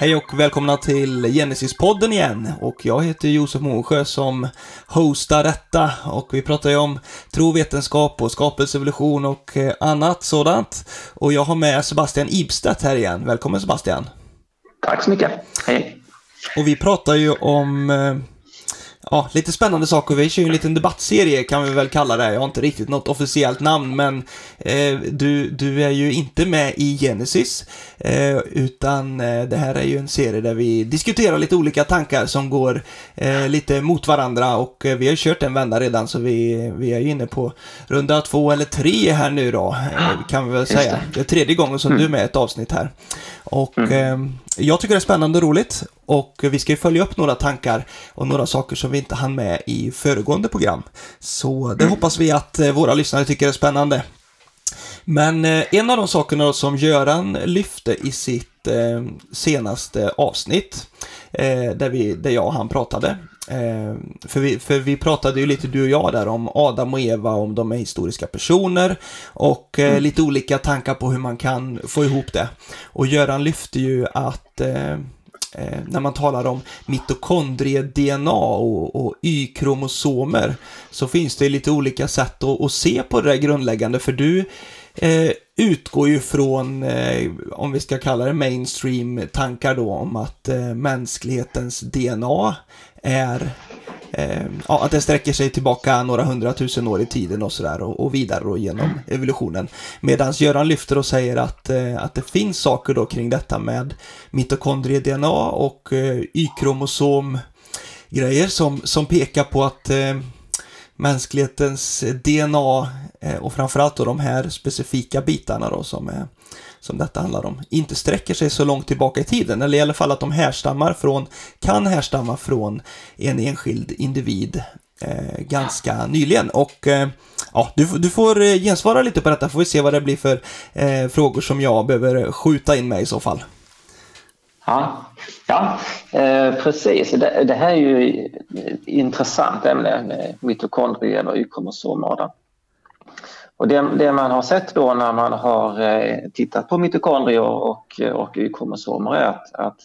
Hej och välkomna till Genesis-podden igen. Och jag heter Josef Månsjö som hostar detta. Och vi pratar ju om tro, vetenskap och skapelsevolution och eh, annat sådant. Och jag har med Sebastian Ibstedt här igen. Välkommen Sebastian. Tack så mycket. Hej. Och vi pratar ju om eh, ja, lite spännande saker. Vi kör ju en liten debattserie kan vi väl kalla det. Jag har inte riktigt något officiellt namn, men eh, du, du är ju inte med i Genesis, eh, utan eh, det här är ju en serie där vi diskuterar lite olika tankar som går eh, lite mot varandra och eh, vi har kört en vända redan så vi, vi är ju inne på runda två eller tre här nu då, eh, kan vi väl säga. Det är tredje gången som mm. du är med i ett avsnitt här. Och mm. jag tycker det är spännande och roligt och vi ska ju följa upp några tankar och några saker som vi inte hann med i föregående program. Så det mm. hoppas vi att eh, våra lyssnare tycker är spännande. Men eh, en av de sakerna som Göran lyfte i sitt eh, senaste avsnitt, där, vi, där jag och han pratade, för vi, för vi pratade ju lite du och jag där om Adam och Eva, om de är historiska personer och mm. lite olika tankar på hur man kan få ihop det. Och Göran lyfte ju att eh, när man talar om mitokondrie-DNA och, och Y-kromosomer så finns det lite olika sätt att, att, se på det där grundläggande för du eh, utgår ju från, eh, om vi ska kalla det mainstream-tankar då om att eh, mänsklighetens DNA är eh, ja, att det sträcker sig tillbaka några hundratusen år i tiden och sådär och, och vidare då genom evolutionen. Medan Göran lyfter och säger att, eh, att det finns saker då kring detta med mitokondrie-DNA och eh, Y-kromosom grejer som, som pekar på att eh, mänsklighetens DNA eh, och framförallt då de här specifika bitarna då som är som detta handlar om, inte sträcker sig så långt tillbaka i tiden, eller i alla fall att de härstammar från, kan härstamma från en enskild individ eh, ganska nyligen. Och eh, ja, du, du får eh, gensvara lite på detta, får vi se vad det blir för eh, frågor som jag behöver skjuta in mig i så fall. Ja, ja eh, precis. Det, det, här är ju ett intressant ämne med mitokondrier eller Y-kromosomer. Och det, det, man har sett då när man har eh, tittat på mitokondrier och, och Y-kromosomer är att, att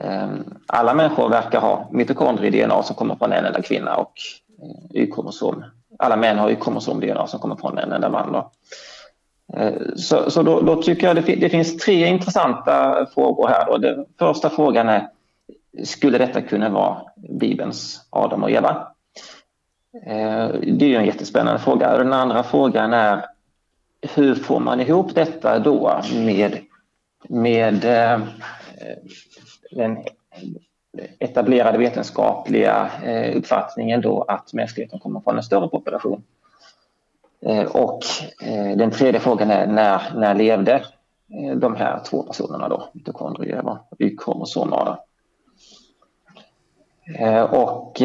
eh, alla människor verkar ha mitokondrie-DNA som kommer från en enda kvinna och eh, Y-kromosom. Alla män har Y-kromosom-DNA som kommer från en enda man. Då. Så, så då, då, tycker jag det, det, finns tre intressanta frågor här. Då. Den första frågan är, skulle detta kunna vara Bibelns Adam och Eva? Eh, det är ju en jättespännande fråga. Den andra frågan är hur får man ihop detta då med, med eh, den etablerade vetenskapliga eh, uppfattningen då att mänskligheten kommer från en större population. Och den tredje frågan är när, när levde de här två personerna då, mitokondrier och Y-kromosomer? Och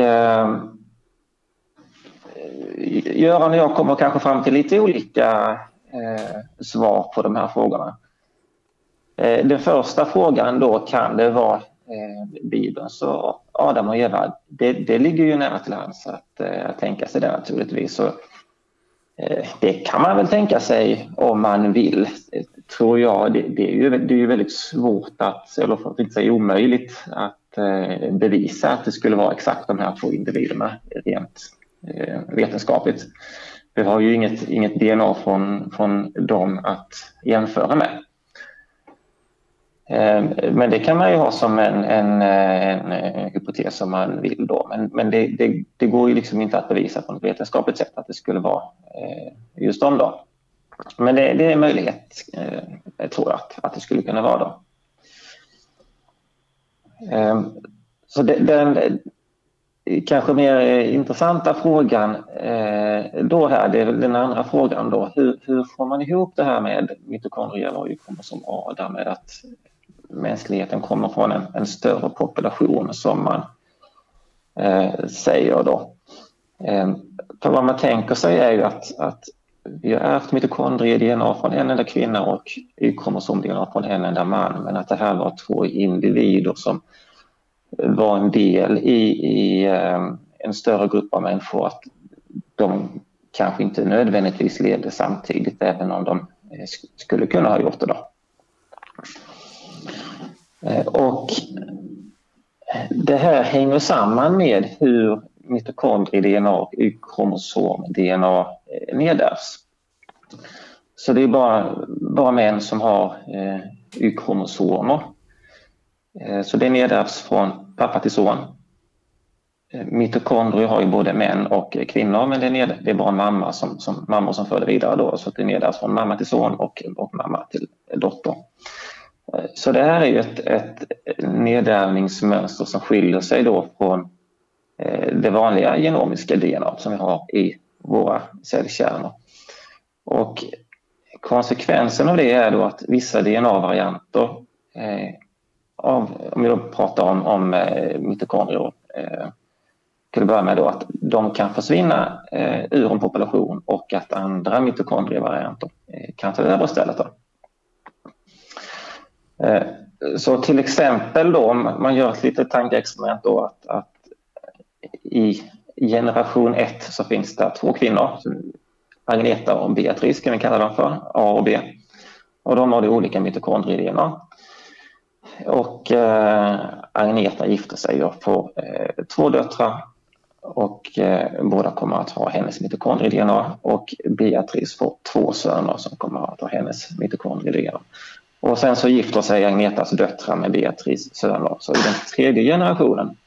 Eh, Göran och jag kommer kanske fram till lite olika eh, svar på de här frågorna. Eh, den första frågan då, kan det vara eh, Bibeln? Så Adam och Eva, det, det ligger ju nära till hands att eh, tänka sig det naturligtvis. Så, eh, det kan man väl tänka sig om man vill, tror jag. Det, det är, ju, det är ju väldigt svårt att, eller för att inte säga omöjligt, att eh, bevisa att det skulle vara exakt de här två individerna rent Eh, vetenskapligt. Vi har ju inget, inget DNA från, från dem att jämföra med. Eh, men det kan man ju ha som en, en, eh, en hypotes om man vill. Då. Men, men det, det, det, går ju liksom inte att bevisa på något vetenskapligt sätt att det skulle vara just dem. Då. Men det, det är en möjlighet, tror jag, att, att det skulle kunna vara. Då. Så det, den, kanske mer eh, intressanta frågan eh, då här, det är väl den andra frågan då. Hur, hur får man ihop det här med mitokondrier och Y-kromosom A därmed att mänskligheten kommer från en, en större population som man eh, säger då. Eh, för vad man tänker sig är ju att, att vi har ärvt mitokondrie-DNA från en enda kvinna och Y-kromosom-DNA från en enda man men att det här var två individer som var en del i, i eh, en större grupp av människor att de kanske inte nödvändigtvis levde samtidigt även om de eh, skulle kunna ha gjort det. Då. Eh, och det här hänger samman med hur mitokondrie-DNA och Y-kromosom-DNA nedärvs. Så det är bara, bara män som har eh, Y-kromosomer. Eh, så det nedärvs från pappa till son. Eh, Mitokondrier har ju både män och kvinnor men det är, ned, det är bara mamma som, som, mammor som för det vidare då så det nedärvs från mamma till son och, och mamma till dotter. Eh, så det här är ju ett, ett nedärvningsmönster som skiljer sig då från det vanliga genomiska DNA som vi har i våra cellkärnor. Och konsekvensen av det är då att vissa DNA-varianter av, om vi då pratar om, om eh, mitokondrier eh, till att börja med då att de kan försvinna eh, ur en population och att andra mitokondrievarianter eh, kan ta över istället. Då. Eh, så till exempel då om man gör ett litet tankeexperiment då att, att i generation 1 så finns det två kvinnor, Agneta och Beatrice kan vi kalla dem för, A och B. Och de har olika mitokondrier-DNA. Och eh, Agneta gifter sig och får eh, två döttrar och eh, båda kommer att ha hennes mitokondrie-DNA och Beatrice får två söner som kommer att ha hennes mitokondrie-DNA. Och sen så gifter sig Agnetas döttrar med Beatrice söner. Så i den tredje generationen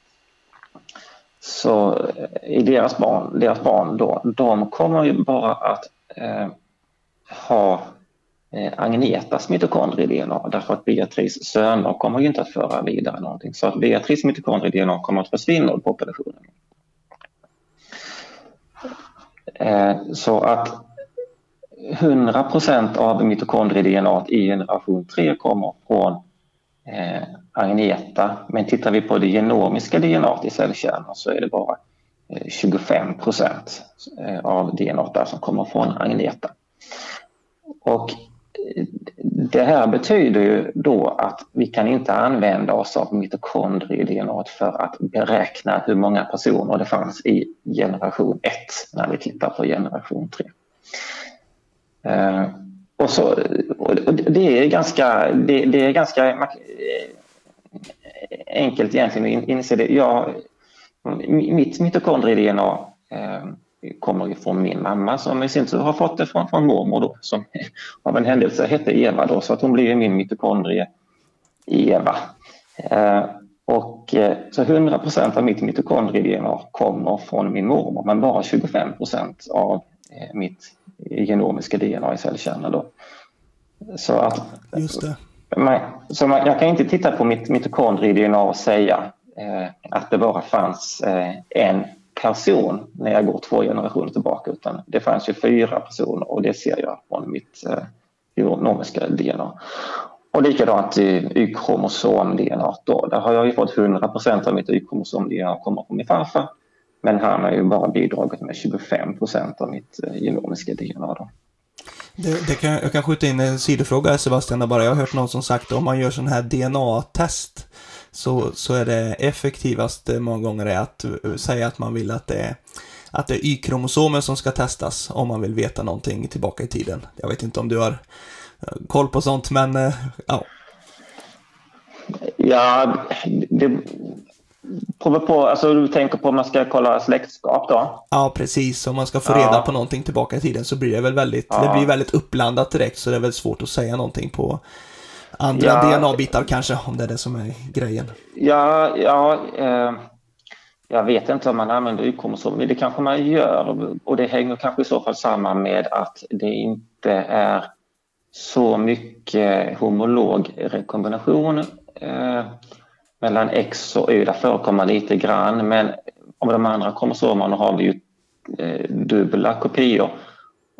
så eh, i deras barn, deras barn då, de kommer ju bara att eh, ha Eh, Agnetas mitokondrie-DNA därför att Beatrice söner kommer ju inte att föra vidare någonting. Så att Beatrice mitokondrie-DNA kommer att försvinna ur populationen. Eh, så att 100% av mitokondrie-DNA i generation 3 kommer från eh, Agneta. Men tittar vi på det genomiska DNA i cellkärnan så är det bara eh, 25 procent av DNA där som kommer från Agneta. Och det här betyder ju då att vi kan inte använda oss av mitokondrie-DNA för att beräkna hur många personer det fanns i generation 1 när vi tittar på generation 3. Eh, och, så, och det är ganska, det, det, är ganska eh, enkelt egentligen att inse det. Jag, mitt mitokondrie-DNA eh, kommer ju från min mamma som i sin tur har fått det från, från mormor då, som av en händelse hette Eva då, så att hon blir min mitokondrie Eva. Eh, och, eh, så 100% av mitt mitokondrie-DNA kommer från min mormor, men bara 25% av eh, mitt genomiska DNA i cellkärnan. Då. Så att, Just det. Man, så man, jag kan inte titta på mitt mitokondrie-DNA och säga eh, att det bara fanns eh, en person när jag går två generationer tillbaka utan det fanns ju fyra personer och det ser jag från mitt eh, genomiska DNA. Och likadant i Y-kromosom-DNA då. Där har jag ju fått 100 procent av mitt Y-kromosom-DNA kommer från min farfar. Men han har ju bara bidragit med 25 procent av mitt eh, genomiska DNA. Då. Det, det kan, jag kan skjuta in en sidofråga Sebastian, bara. Jag har hört någon som sagt att om man gör sån här DNA-test så, så är det effektivast många gånger är att eh, säga att man vill att det är att det är Y-kromosomer som ska testas om man vill veta någonting tillbaka i tiden. Jag vet inte om du har eh, koll på sånt, men eh, ja. Ja, det, Prova på, alltså du tänker på om man ska kolla släktskap då? Ja, precis. Om man ska få reda ja. på någonting tillbaka i tiden så blir det väl väldigt, ja. det blir väldigt uppblandat direkt så det är väl svårt att säga någonting på andra ja. DNA-bitar kanske, om det är det som är grejen. Ja, ja. Eh, jag vet inte om man använder Y-kromosomer, men det kanske man gör och det hänger kanske i så fall samman med att det inte är så mycket homolog rekombination eh, mellan X och Y. Där förekommer lite grann men om de andra kromosomerna har vi ju eh, dubbla kopior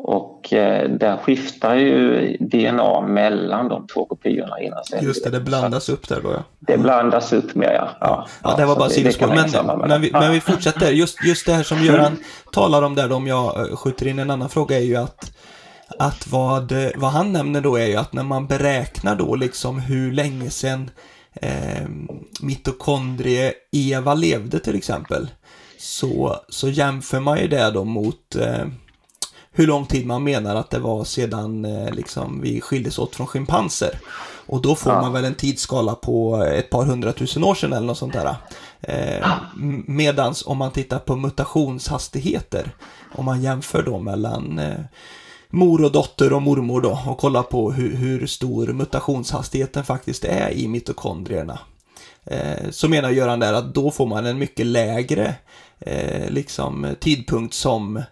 och eh, där skiftar ju DNA mellan de två kopiorna innan. Just det, det blandas upp där då ja. Det blandas upp mer ja. Ja, ja, det var bara sidospår. Men, men, vi, men vi fortsätter. Just, just det här som Göran talar om där, om jag eh, skjuter in en annan fråga, är ju att att vad, vad han nämner då är ju att när man beräknar då liksom hur länge sedan eh, mitokondrie-Eva levde till exempel, så, så jämför man ju det då mot eh, hur lång tid man menar att det var sedan eh, liksom, vi skildes åt från schimpanser. Och då får ja. man väl en tidsskala på ett par hundratusen år sedan eller något sånt där. Eh, medans om man tittar på mutationshastigheter, om man jämför då mellan eh, mor och dotter och mormor då och kollar på hur, hur stor mutationshastigheten faktiskt är i mitokondrierna. Eh, så menar Göran där att då får man en mycket lägre eh, liksom, tidpunkt som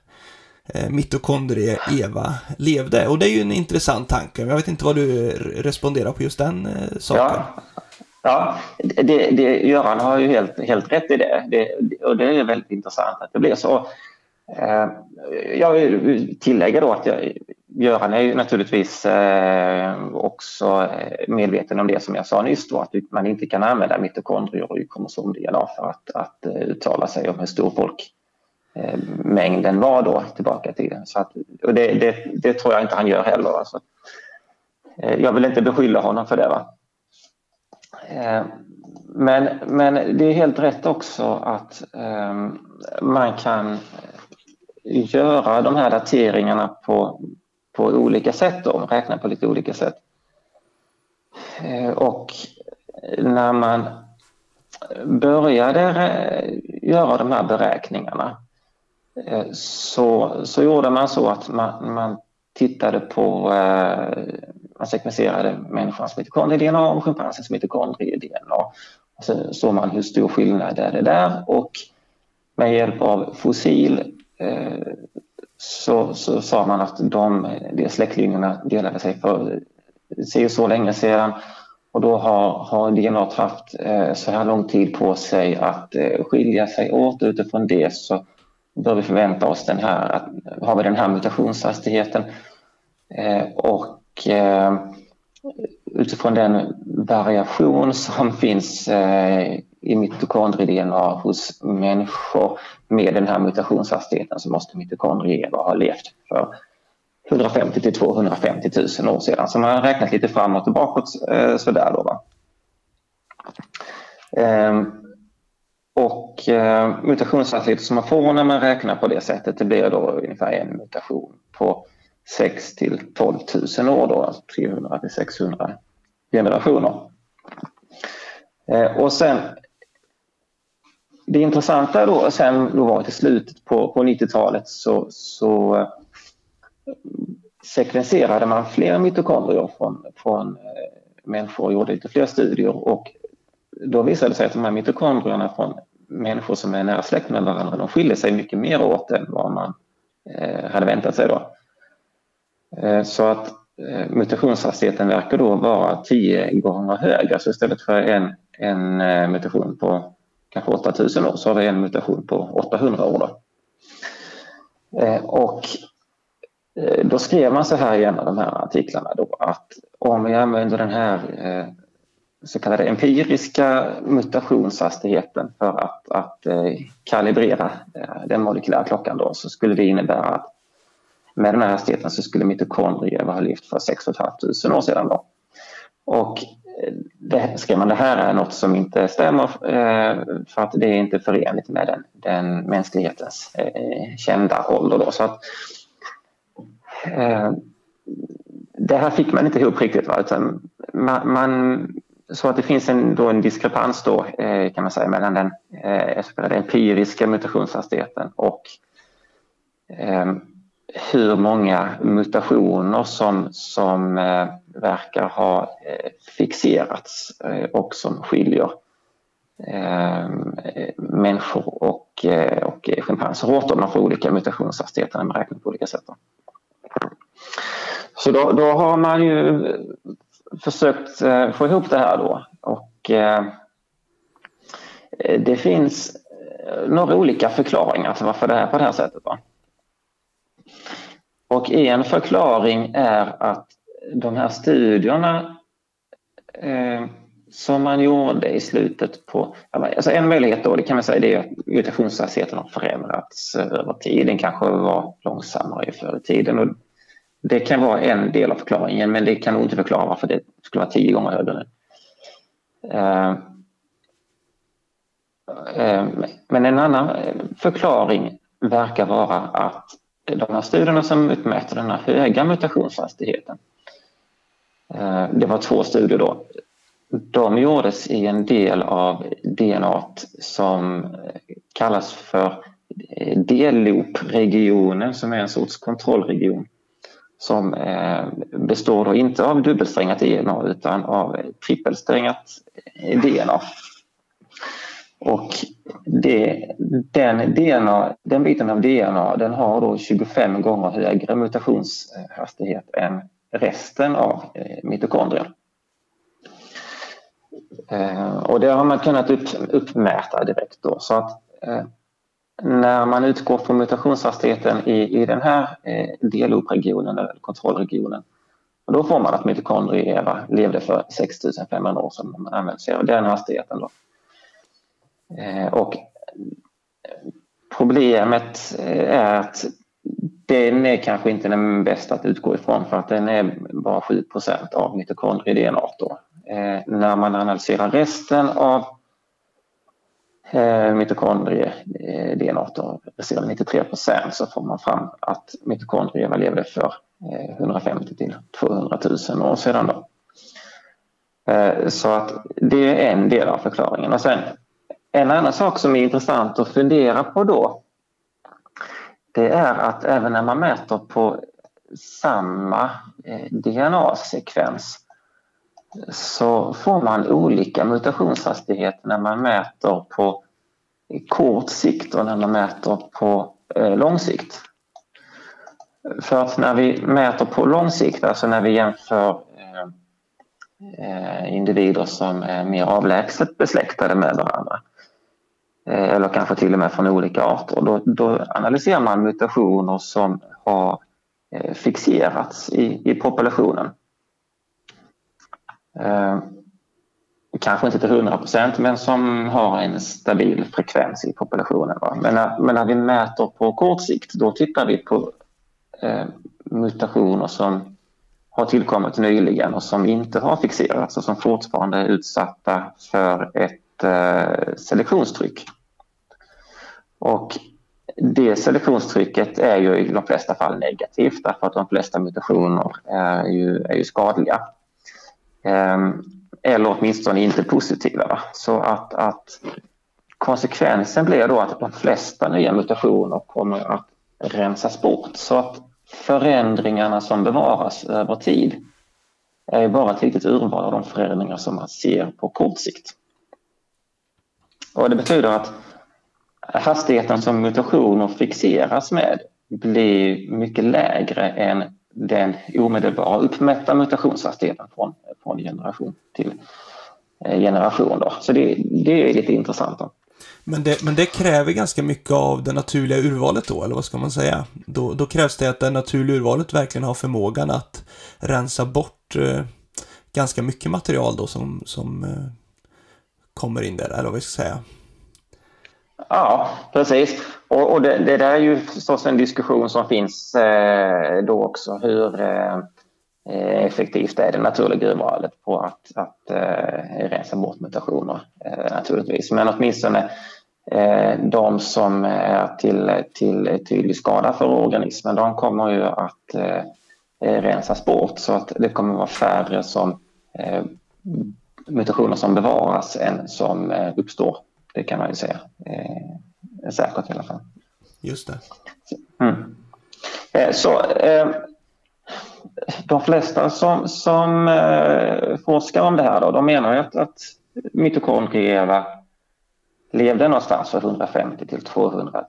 Eh, mitokondrie Eva levde. Och det är ju en intressant tanke. Jag vet inte vad du responderar på just den eh, saken. Ja. Ja, det, det, Göran har ju helt, helt rätt i det. det. Och det är väldigt intressant att det blir så. Eh, jag vill tillägga då att jag, Göran är ju naturligtvis också medveten om det som jag sa nyss då, att man inte kan använda mitokondrier och kromosom-DNA för att, att uttala sig om hur stor folk Eh, mängden var då tillbaka till. Så att, och det, det, det, tror jag inte han gör heller. Alltså. Eh, jag vill inte beskylla honom för det. Va? Eh, men, men det är helt rätt också att ehm, man kan göra de här dateringarna på, på olika sätt, då, räkna på lite olika sätt. Och när man började göra de här beräkningarna Eh, så, så gjorde man så att man, man tittade på, eh, man sekvenserade människans mitokondrie-DNA och schimpansens mitokondrie-DNA. Så såg man hur stor skillnad är det där och med hjälp av fossil Eh, så, så sa man att de, de släktlinjerna delade sig för se så länge sedan och då har, har DNA haft eh, så här lång tid på sig att eh, skilja sig åt. Utifrån det så bör vi förvänta oss den här, att, har vi den här mutationshastigheten eh, och eh, utifrån den variation som finns eh, i mitokondrie-DNA hos människor med den här mutationshastigheten så måste mitokondrier ha levt för 150 till 250 000 år sedan. Så man har räknat lite framåt och bakåt eh, sådär då. Va? Ehm, och eh, mutationshastigheter som man får när man räknar på det sättet det blir då ungefär en mutation på 6 till 12 000 år då, alltså 300 till 600 generationer. Eh, och sen det intressanta då sen då var till slutet på, på 90-talet så, så eh, sekvenserade man fler mitokondrier från, från eh, människor och gjorde lite fler studier och då visade det sig att de här mitokondrierna från människor som är nära släkt med varandra de skiljer sig mycket mer åt än vad man eh, hade väntat sig då. Eh, så att eh, mutationshastigheten verkar då vara tio gånger högre. Så istället för en, en mutation på kanske 8000 år så har vi en mutation på 800 år. Då. Och då skrev man så här i en av de här artiklarna då att om vi använder den här så kallade empiriska mutationshastigheten för att, att eh, kalibrera eh, den molekylära klockan då så skulle det innebära att med den här hastigheten så skulle mitokondrier ha levt för 6 500 år sedan. Då. Och eh, det, skrev man det här är något som inte stämmer för att det är inte förenligt med den, den mänsklighetens kända ålder. Då. Så att, det här fick man inte ihop riktigt. Va? Utan man, man, så att det finns en, då en diskrepans då, eh, kan man säga mellan den eh, så kallade empiriska mutationshastigheten och eh, hur många mutationer som, som eh, verkar ha eh, fixerats eh, och som skiljer eh, människor och, eh, och schimpanser åt. Man får olika mutationshastigheter när man räknar på olika sätt. Så då, då har man ju försökt eh, få ihop det här då och eh, det finns eh, några olika förklaringar till varför det är på det här sättet. Va? Och en förklaring är att de här studierna eh, som man gjorde i slutet på... Alltså en möjlighet då, det kan man säga, det är att mutationshastigheten har förändrats över tid. Den kanske var långsammare förr i tiden. Och det kan vara en del av förklaringen, men det kan nog inte förklara varför det skulle vara tio gånger högre. Eh, eh, men en annan eh, förklaring verkar vara att de här studierna som utmäter den här höga mutationshastigheten, eh, det var två studier då. De gjordes i en del av DNA som kallas för D-loop-regionen som är en sorts kontrollregion som eh, består då inte av dubbelsträngat e DNA utan av trippelsträngat DNA. Och det, den, DNA, den biten av DNA den har då 25 gånger högre mutationshastighet än resten av eh, mitokondrien. Eh, och det har man kunnat upp, uppmäta direkt då. Så att eh, när man utgår från mutationshastigheten i, i den här eh, delopregionen eller kontrollregionen då får man att mitokondrier levde för 6500 år sedan. Man använder sig av den hastigheten. Då. Eh, och problemet eh, är att den är kanske inte den bästa att utgå ifrån för att den är bara 7% av mitokondrie-DNA. Eh, när man analyserar resten av eh, mitokondrie-DNA eh, resterande 93 procent så får man fram att mitokondrier levde för eh, 150 till 200 000 år sedan. Då. Eh, så att det är en del av förklaringen. Och sen, en annan sak som är intressant att fundera på då det är att även när man mäter på samma eh, DNA-sekvens så får man olika mutationshastighet när man mäter på kort sikt och när man mäter på eh, lång sikt. För att när vi mäter på lång sikt, alltså när vi jämför eh, eh, individer som är mer avlägset besläktade med varandra eller kanske till och med från olika arter, då, då analyserar man mutationer som har fixerats i, i populationen. Eh, kanske inte till 100 procent, men som har en stabil frekvens i populationen. Men när, men, när, vi mäter på kort sikt, då tittar vi på eh, mutationer som har tillkommit nyligen och som inte har fixerats och som fortfarande är utsatta för ett eh, selektionstryck. Och det selektionstrycket är ju i de flesta fall negativt därför att de flesta mutationer är ju, är ju skadliga. Ehm, eller åtminstone inte positiva. Så att, att konsekvensen blir då att de flesta nya mutationer kommer att rensas bort. Så att förändringarna som bevaras över tid är bara ett litet urval av de förändringar som man ser på kort sikt. Och det betyder att hastigheten som mutationer fixeras med blir mycket lägre än den omedelbara uppmätta mutationshastigheten från, från generation till eh, generation. Då. Så det, det är lite intressant. Då. Men det, men det kräver ganska mycket av det naturliga urvalet då, eller vad ska man säga? Då, då krävs det att det naturliga urvalet verkligen har förmågan att rensa bort eh, ganska mycket material då som, som eh, kommer in där, eller vad vi ska säga. Ja, precis. Och, och det, det, där är ju förstås en diskussion som finns eh, då också. Hur eh, effektivt är det naturliga urvalet på att, att eh, rensa bort mutationer eh, naturligtvis. Men åtminstone eh, de som är till, till tydlig skada för organismen, de kommer ju att eh, rensas bort så att det kommer vara färre som eh, mutationer som bevaras än som eh, uppstår. Det kan man ju säga. Eh, säkert i alla fall. Just det. Mm. Eh, så eh, de flesta som, som eh, forskar om det här då, de menar ju att, att mitokondrier levde någonstans för 150 till 200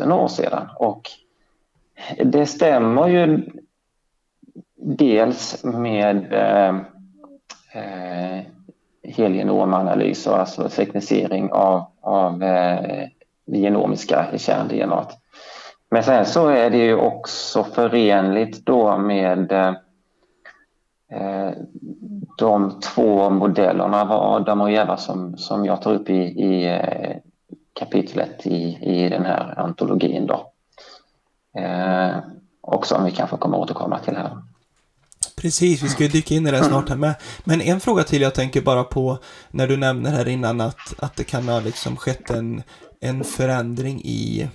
000 år sedan. Och det stämmer ju dels med eh, eh helgenomanalys, alltså sekvensering av, av eh, det genomiska kärn-DNA. Men sen så är det ju också förenligt då med eh, de två modellerna av Adam och Eva som, som jag tar upp i, i eh, kapitlet i, i den här antologin. Då. Eh, och som vi kanske kommer återkomma till här. Precis, vi ska ju dyka in i det snart här med. Men en fråga till jag tänker bara på när du nämner här innan att, att det kan ha liksom skett en, en förändring i,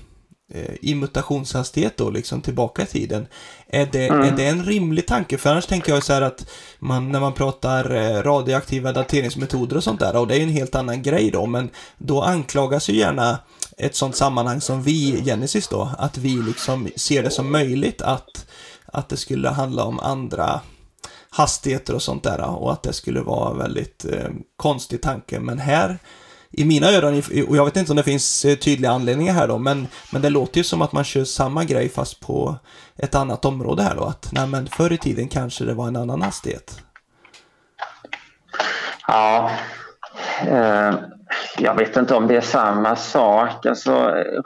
eh, i mutationshastighet då, liksom tillbaka i tiden. Är det, mm. är det en rimlig tanke? För annars tänker jag så här att man, när man pratar eh, radioaktiva dateringsmetoder och sånt där, och det är ju en helt annan grej då, men då anklagas ju gärna ett sånt sammanhang som vi, Genesis då, att vi liksom ser det som möjligt att, att det skulle handla om andra hastigheter och sånt där och att det skulle vara väldigt eh, konstig tanke. Men här, i mina öron, och jag vet inte om det finns eh, tydliga anledningar här då, men, men det låter ju som att man kör samma grej fast på ett annat område här då. Att nej, men förr i tiden kanske det var en annan hastighet. Ja, eh, jag vet inte om det är samma sak. Alltså,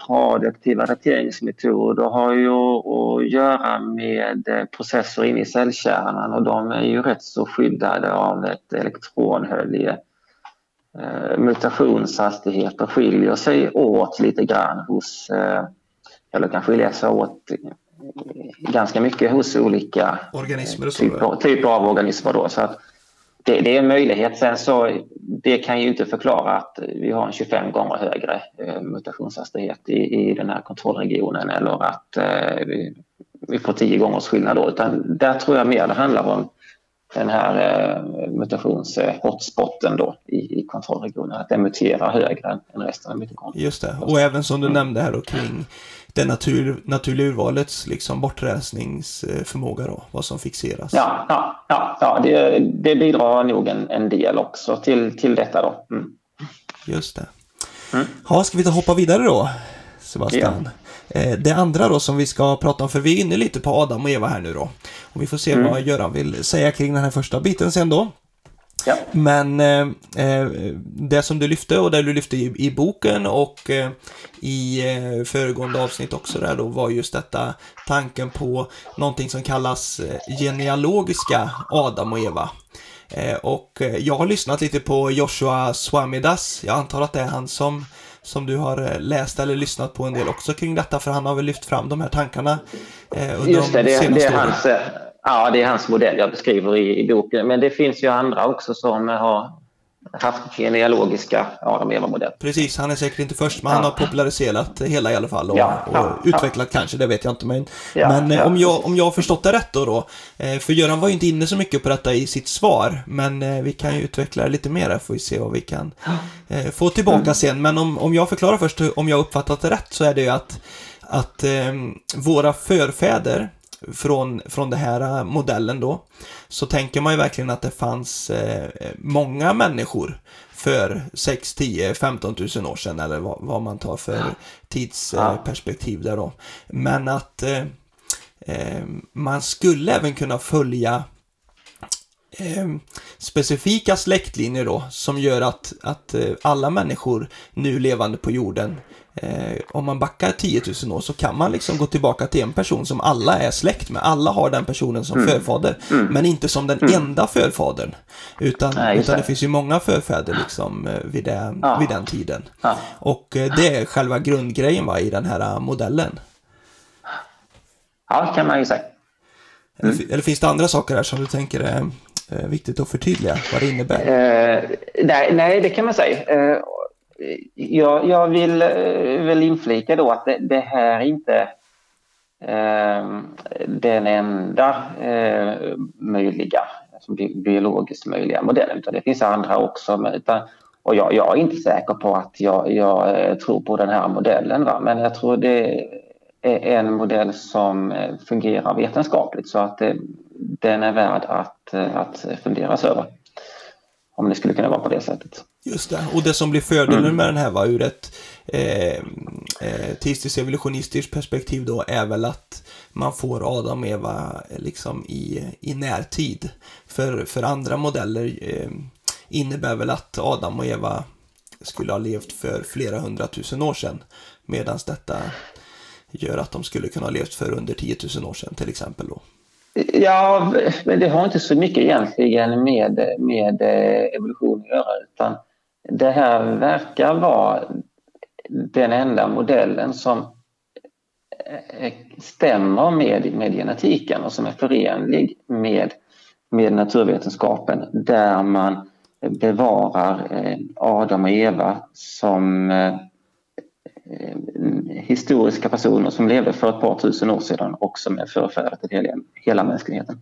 radioaktiva dateringsmetoder har ju att göra med eh, processer inne i cellkärnan och de är ju rätt så skyddade av ett elektronhölje. Eh, mutationshastigheter skiljer sig åt lite grann hos, eh, eller kan skilja sig åt ganska mycket hos olika organismer typer, typer av organismer. Då, så att, det, det, är en möjlighet. Sen så, det kan ju inte förklara att vi har en 25 gånger högre eh, mutationshastighet i, i den här kontrollregionen eller att eh, vi, vi får 10 gångers skillnad då. Utan där tror jag mer det handlar om den här eh, mutations-hotspoten då i, i kontrollregionen, att den muterar högre än resten av mitokondrien. Just det, och även som du nämnde här då kring det natur, naturliga urvalets liksom bortrensningsförmåga då, vad som fixeras. Ja, ja, ja, ja det, det bidrar nog en, en del också till, till detta då. Mm. Just det. Mm. Ja, ska vi ta hoppa vidare då, Sebastian? Ja. Eh, det andra då som vi ska prata om, för vi är inne lite på Adam och Eva här nu då. Och vi får se mm. vad Göran vill säga kring den här första biten sen då. Ja. Men eh, eh, det som du lyfte och det du lyfte i, i boken och eh, i eh, föregående avsnitt också där då var just detta tanken på någonting som kallas eh, genealogiska Adam och Eva. Och jag har lyssnat lite på Joshua Swamidas. Jag antar att det är han som som du har läst eller lyssnat på en del också kring detta, för han har väl lyft fram de här tankarna eh, under Just det, de det, det är hans, Ja, det är hans modell jag beskriver i, i boken. Men det finns ju andra också som har haft genealogiska Adam Eva-modeller. Precis, han är säkert inte först, men ja. han har populariserat hela i alla fall och, ja, ja, och utvecklat kanske, det vet jag inte. Men, men eh, Om, jag, om jag har förstått det rätt då, då, eh, för Göran var ju inte inne så mycket på detta i sitt svar, men eh, vi kan ju utveckla det lite mer, får vi se vad vi kan få tillbaka mm. sen. Men om, om jag förklarar först, om jag uppfattat det rätt, så är det ju att, att eh, våra förfäder från, från den här äh, modellen då, så tänker man ju verkligen att det fanns eh, många människor för 6, 10, 15 000 år sedan eller vad, vad man tar för tidsperspektiv där då. Men att eh, eh, man skulle även kunna följa specifika släktlinjer då som gör att, att alla människor nu levande på jorden eh, om man backar 10 000 år så kan man liksom gå tillbaka till en person som alla är släkt med. Alla har den personen som mm. förfader, mm. men inte som den mm. enda förfadern. Utan, Nej, utan det finns ju många förfäder liksom eh, vid, det, ja. vid den tiden. Ja. Och eh, det är själva grundgrejen va, i den här eh, modellen. Ja, kan man ju säga. Eller, eller, finns det andra saker här som du tänker är viktigt att förtydliga vad det innebär? Eh, nej, nej, det kan man säga. Jag, jag vill eh, väl inflika då att det, det här inte eh, den enda eh, möjliga, alltså biologiskt möjliga modellen, utan det finns andra också. Utan, och jag, jag, är inte säker på att jag, jag eh, tror på den här modellen, va? men jag tror det är en modell som eh, fungerar vetenskapligt så att det, den är värd att, att funderas över. Om det skulle kunna vara på det sättet. Just det, och det som blir fördelen mm. med den här var ur ett eh, eh, teistiskt evolutionistiskt perspektiv då är väl att man får Adam och Eva eh, liksom i, i närtid. För, för andra modeller eh, innebär väl att Adam och Eva skulle ha levt för flera hundratusen år sedan. Medan detta gör att de skulle kunna ha levt för under 10 000 år sedan till exempel då. Ja, men det har inte så mycket egentligen med, med eh, evolution att göra utan det här verkar vara den enda modellen som eh, stämmer med, med genetiken och som är förenlig med, med naturvetenskapen där man bevarar eh, Adam och Eva som eh, historiska personer som levde för ett par tusen år sedan och som är förfäder till hela, hela mänskligheten.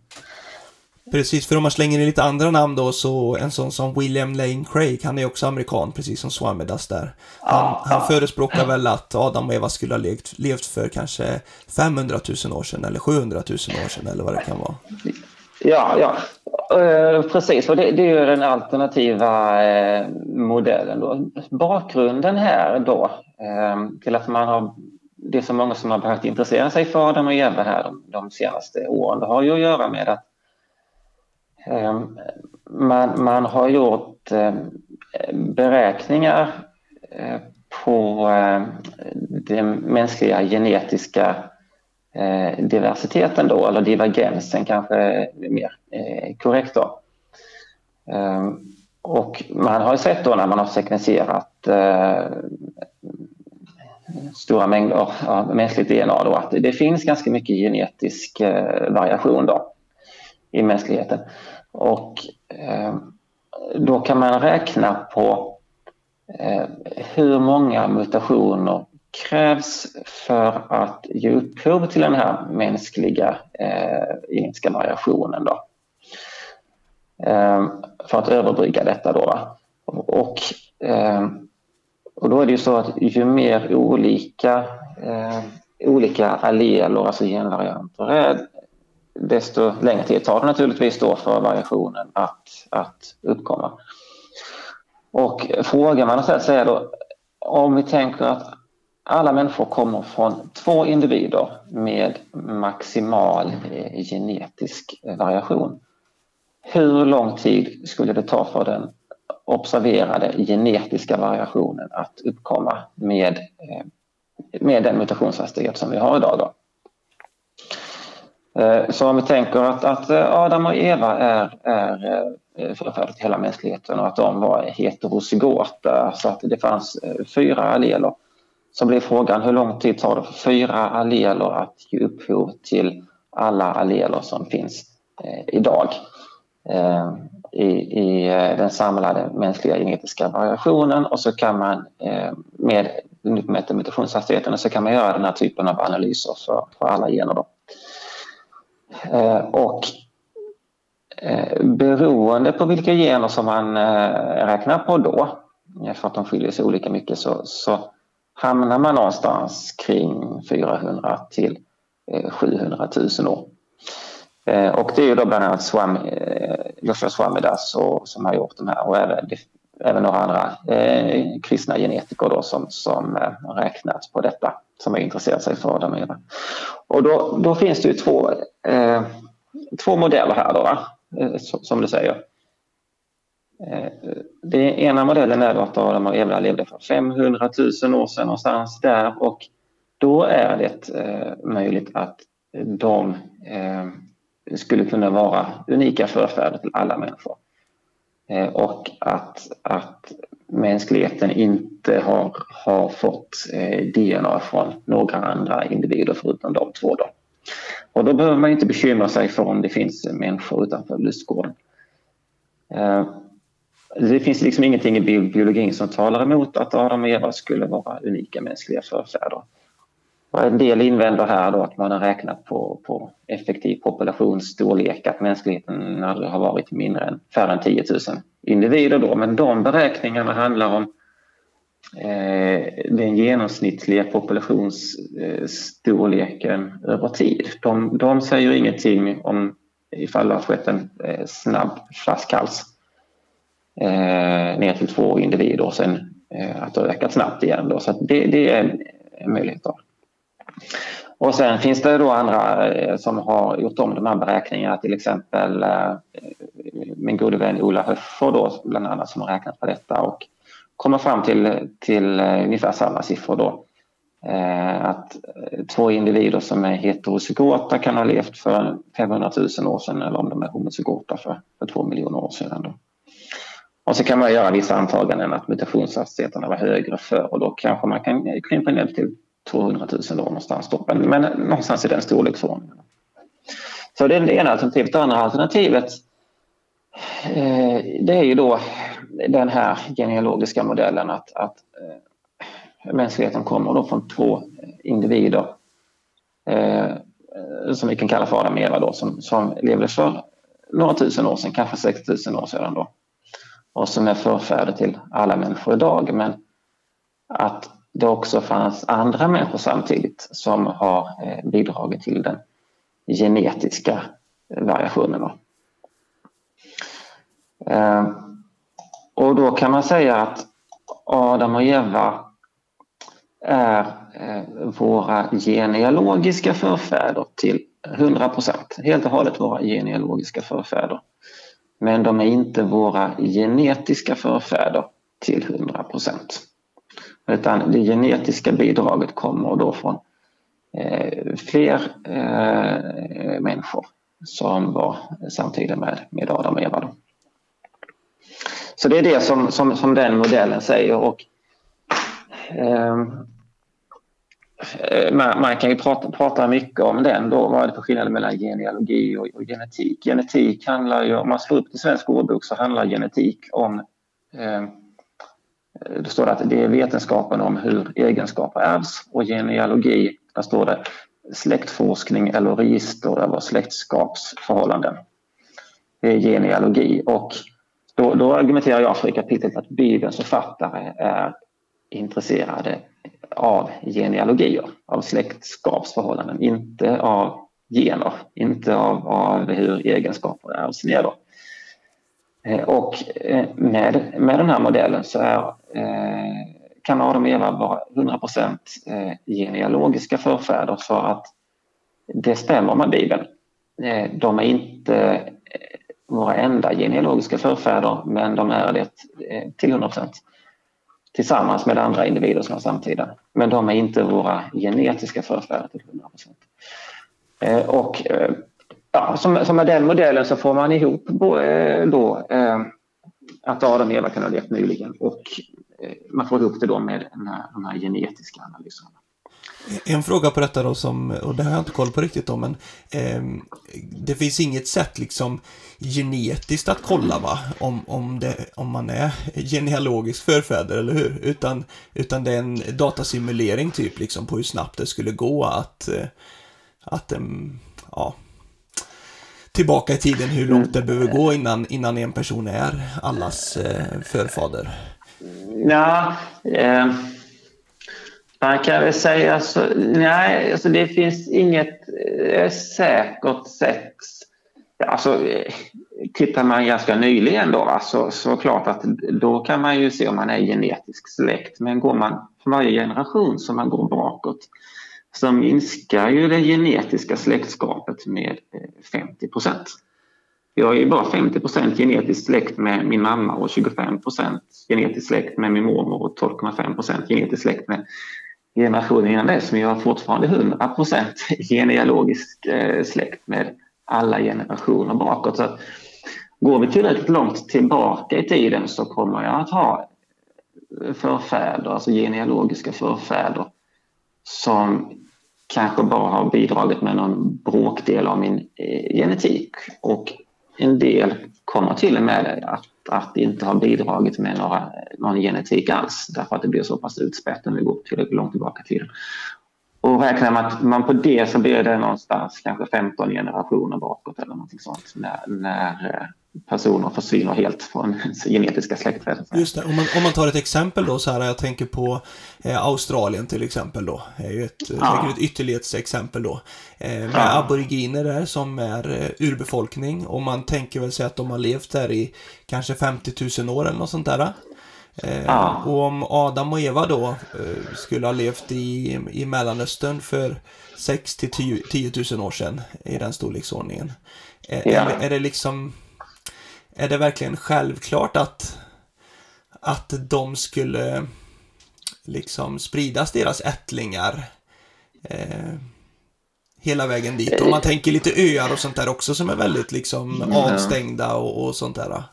Precis, för om man slänger in lite andra namn då så en sån som William Lane Craig, han är också amerikan precis som Swamidas där. Han, ja, han förespråkar väl att Adam och Eva skulle ha levt, levt för kanske 500 000 år sedan eller 700 000 år sedan eller vad det kan vara. Ja, ja. Uh, precis, och det, det, är ju den alternativa uh, modellen. Då. Bakgrunden här då uh, till att man har det är så många som har börjat intressera sig för Adam och Eva här de, de senaste åren. Det har ju att göra med att Ehm, man, man har gjort ehm, beräkningar eh, på ehm, den mänskliga genetiska eh, diversiteten då, eller divergensen kanske är mer eh, korrekt då. Och man har sett då när man har sekvenserat stora mängder av mänskligt DNA då att det finns ganska mycket genetisk variation då i mänskligheten. Och eh, då kan man räkna på eh, hur många mutationer krävs för att ge upphov till den här mänskliga eh, genetiska variationen. Då. Eh, för att överbrygga detta. Då, och, eh, och då är det ju så att ju mer olika, eh, olika alleler, alltså genvarianter är, desto längre tid tar det naturligtvis då för variationen att, att uppkomma. Och frågan man har ställt sig är då om vi tänker att alla människor kommer från två individer med maximal eh, genetisk variation. Hur lång tid skulle det ta för den observerade genetiska variationen att uppkomma med, eh, med den mutationshastighet som vi har idag? Då? Eh, så om vi tänker att, att eh, Adam och Eva är, är eh, förfäder till hela mänskligheten och att de var heterozygota så att det fanns fyra alleler så blir frågan hur lång tid tar det för fyra alleler att ge upphov till alla alleler som finns idag i, i den samlade mänskliga genetiska variationen och så kan man eh, med mutationshastigheten så kan man göra den här typen av analyser för, för alla gener. Då. Eh, och eh, beroende på vilka gener som man eh, räknar på då, för att de skiljer sig olika mycket, så, så hamnar man någonstans kring 400 till eh, 700 000 år. Eh, och det är ju då bland annat Swam, Joshua Swamidas och, som har gjort de här och även, även några andra eh, kristna genetiker då som, som eh, räknat på detta som har intresserat sig för det. Och då, då finns det ju två, eh, två modeller här då, eh, som du säger. Eh, den ena modellen är att Adam och Eva levde för 500 000 år sedan någonstans där och då är det eh, möjligt att de eh, skulle kunna vara unika förfäder till alla människor. Eh, och att, att mänskligheten inte har, har fått eh, DNA från några andra individer förutom de två. Då. Och då behöver man inte bekymra sig för om det finns människor utanför lustgården. Eh, det finns liksom ingenting i biologin som talar emot att Adam och Eva skulle vara unika mänskliga förfäder. En del invänder här då att man har räknat på, på effektiv populationsstorlek, att mänskligheten aldrig har varit mindre än färre än 10 000 individer då. Men de beräkningarna handlar om eh, den genomsnittliga populationsstorleken eh, över tid. De, de säger ingenting om ifall det har skett en eh, snabb flaskhals eh, ner till två individer och sen eh, att det har ökat snabbt igen. Då. Så det, det, är en möjlighet. Då. Och sen finns det då andra eh, som har gjort om de här beräkningarna, till exempel eh, min gode vän Ola Höffer då, bland annat som har räknat på detta och kommer fram till, till eh, ungefär samma siffror då. Att två individer som är heterozygota kan ha levt för 500 000 år sedan eller om de är homozygota för, för två miljoner år sedan. Då. Och så kan man göra vissa antaganden att mutationshastigheterna var högre förr och då kanske man kan krympa ner till 200 000 då någonstans. Då. Men, men någonstans i den storleksordningen. Så det är det ena alternativet. Det andra alternativet eh, det är ju då den här genealogiska modellen att, att eh, mänskligheten kommer då från två individer eh, som vi kan kalla för Adam och Eva då, som, som levde för några tusen år sedan, kanske 6000 år sedan då. Och som är förfäder till alla människor idag. Men att det också fanns andra människor samtidigt som har eh, bidragit till den genetiska eh, variationen. Eh, och då kan man säga att Adam och Eva är våra genealogiska förfäder till 100 procent. Helt och hållet våra genealogiska förfäder. Men de är inte våra genetiska förfäder till 100 procent. Utan det genetiska bidraget kommer då från eh, fler eh, människor som var samtida med, med Adam och Eva. Då. Så det är det som, som, som den modellen säger. Och, ehm, eh, man, man, kan ju prata, prata mycket om den. Då. Vad är det för skillnad mellan genealogi och, och genetik? Genetik handlar ju, om man slår upp i svensk ordbok så handlar genetik om eh, då står det att det är vetenskapen om hur egenskaper ärvs och genealogi, där står det släktforskning eller register över släktskapsförhållanden. Det är genealogi och då, då argumenterar jag för i kapitlet att Bibelns författare är intresserade av genealogier, av släktskapsförhållanden, inte av gener, inte av, av hur egenskaper ärvs ner. Då. Eh, och eh, med, med den här modellen så är, Eh, kan Adam och Eva vara 100% eh, genealogiska förfäder för att det stämmer med Bibeln. Eh, de är inte våra enda genealogiska förfäder men de är det till 100% tillsammans med andra individer som är samtida. Men de är inte våra genetiska förfäder till 100% Och ja, som, som med den modellen så får man ihop eh, då, eh, att Adam och Eva kan ha levt nyligen och eh, man får ihop det då med den här, de här genetiska analyserna. En fråga på detta då som, och det har jag inte koll på riktigt då, men eh, det finns inget sätt liksom genetiskt att kolla va, om, om, det, om man är genealogisk förfäder, eller hur? Utan, utan det är en datasimulering typ liksom på hur snabbt det skulle gå att, eh, att ehm, ja, tillbaka i tiden hur långt det behöver gå innan, innan en person är allas eh, förfader? Ja, eh, man kan väl säga så, nej, alltså det finns inget eh, säkert sätt. Alltså, eh, tittar man ganska nyligen då, va, så, så klart att då kan man ju se om man är genetisk släkt. Men går man för varje generation som man går bakåt så minskar ju det genetiska släktskapet med eh, 50 procent. Jag är bara 50 procent genetiskt släkt med min mamma och 25 procent genetiskt släkt med min mormor och 12,5 procent genetiskt släkt med generationen innan dess. Men jag har fortfarande 100 procent genealogisk eh, släkt med alla generationer bakåt. Så att går vi tillräckligt långt tillbaka i tiden så kommer jag att ha eh, förfäder, alltså genealogiska förfäder som kanske bara har bidragit med någon bråkdel av min eh, genetik och en del kommer till och med att, att inte ha bidragit med några, någon genetik alls därför att det blir så pass utspätt när vi går tillräckligt långt tillbaka i tiden. Och räknar man att man på det så blir det någonstans kanske 15 generationer bakåt eller någonting sånt när, när eh, personer försvinner helt från genetiska släktträd. Just det, om man, om man tar ett exempel då så här, jag tänker på eh, Australien till exempel då, är ju ett, ja. ett ytterlighetsexempel då. Eh, med ja. aboriginer där som är eh, urbefolkning och man tänker väl sig att de har levt där i kanske 50 000 år eller något sånt där. Eh, ja. Och om Adam och Eva då eh, skulle ha levt i, i Mellanöstern för 6 till 10, 10 000 år sedan i den storleksordningen. Eh, ja. är, är det liksom är det verkligen självklart att, att de skulle liksom spridas deras ättlingar eh, hela vägen dit? Om man tänker lite öar och sånt där också som är väldigt liksom avstängda och, och sånt där.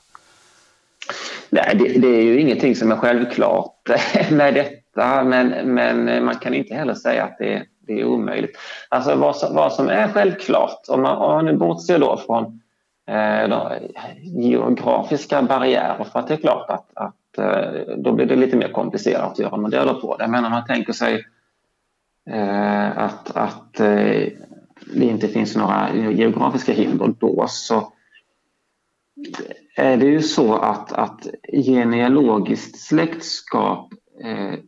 Nej, det, det, är ju ingenting som är självklart med detta, men, men man kan inte heller säga att det, det är omöjligt. Alltså vad som, vad som är självklart, om man, om man nu bortser då från eh, geografiska barriärer för att det är klart att, att eh, då blir det lite mer komplicerat att göra modeller på det. Men om man tänker sig eh, att, att eh, det inte finns några geografiska hinder då så Eh, är det ju så att, att genealogiskt släktskap eh,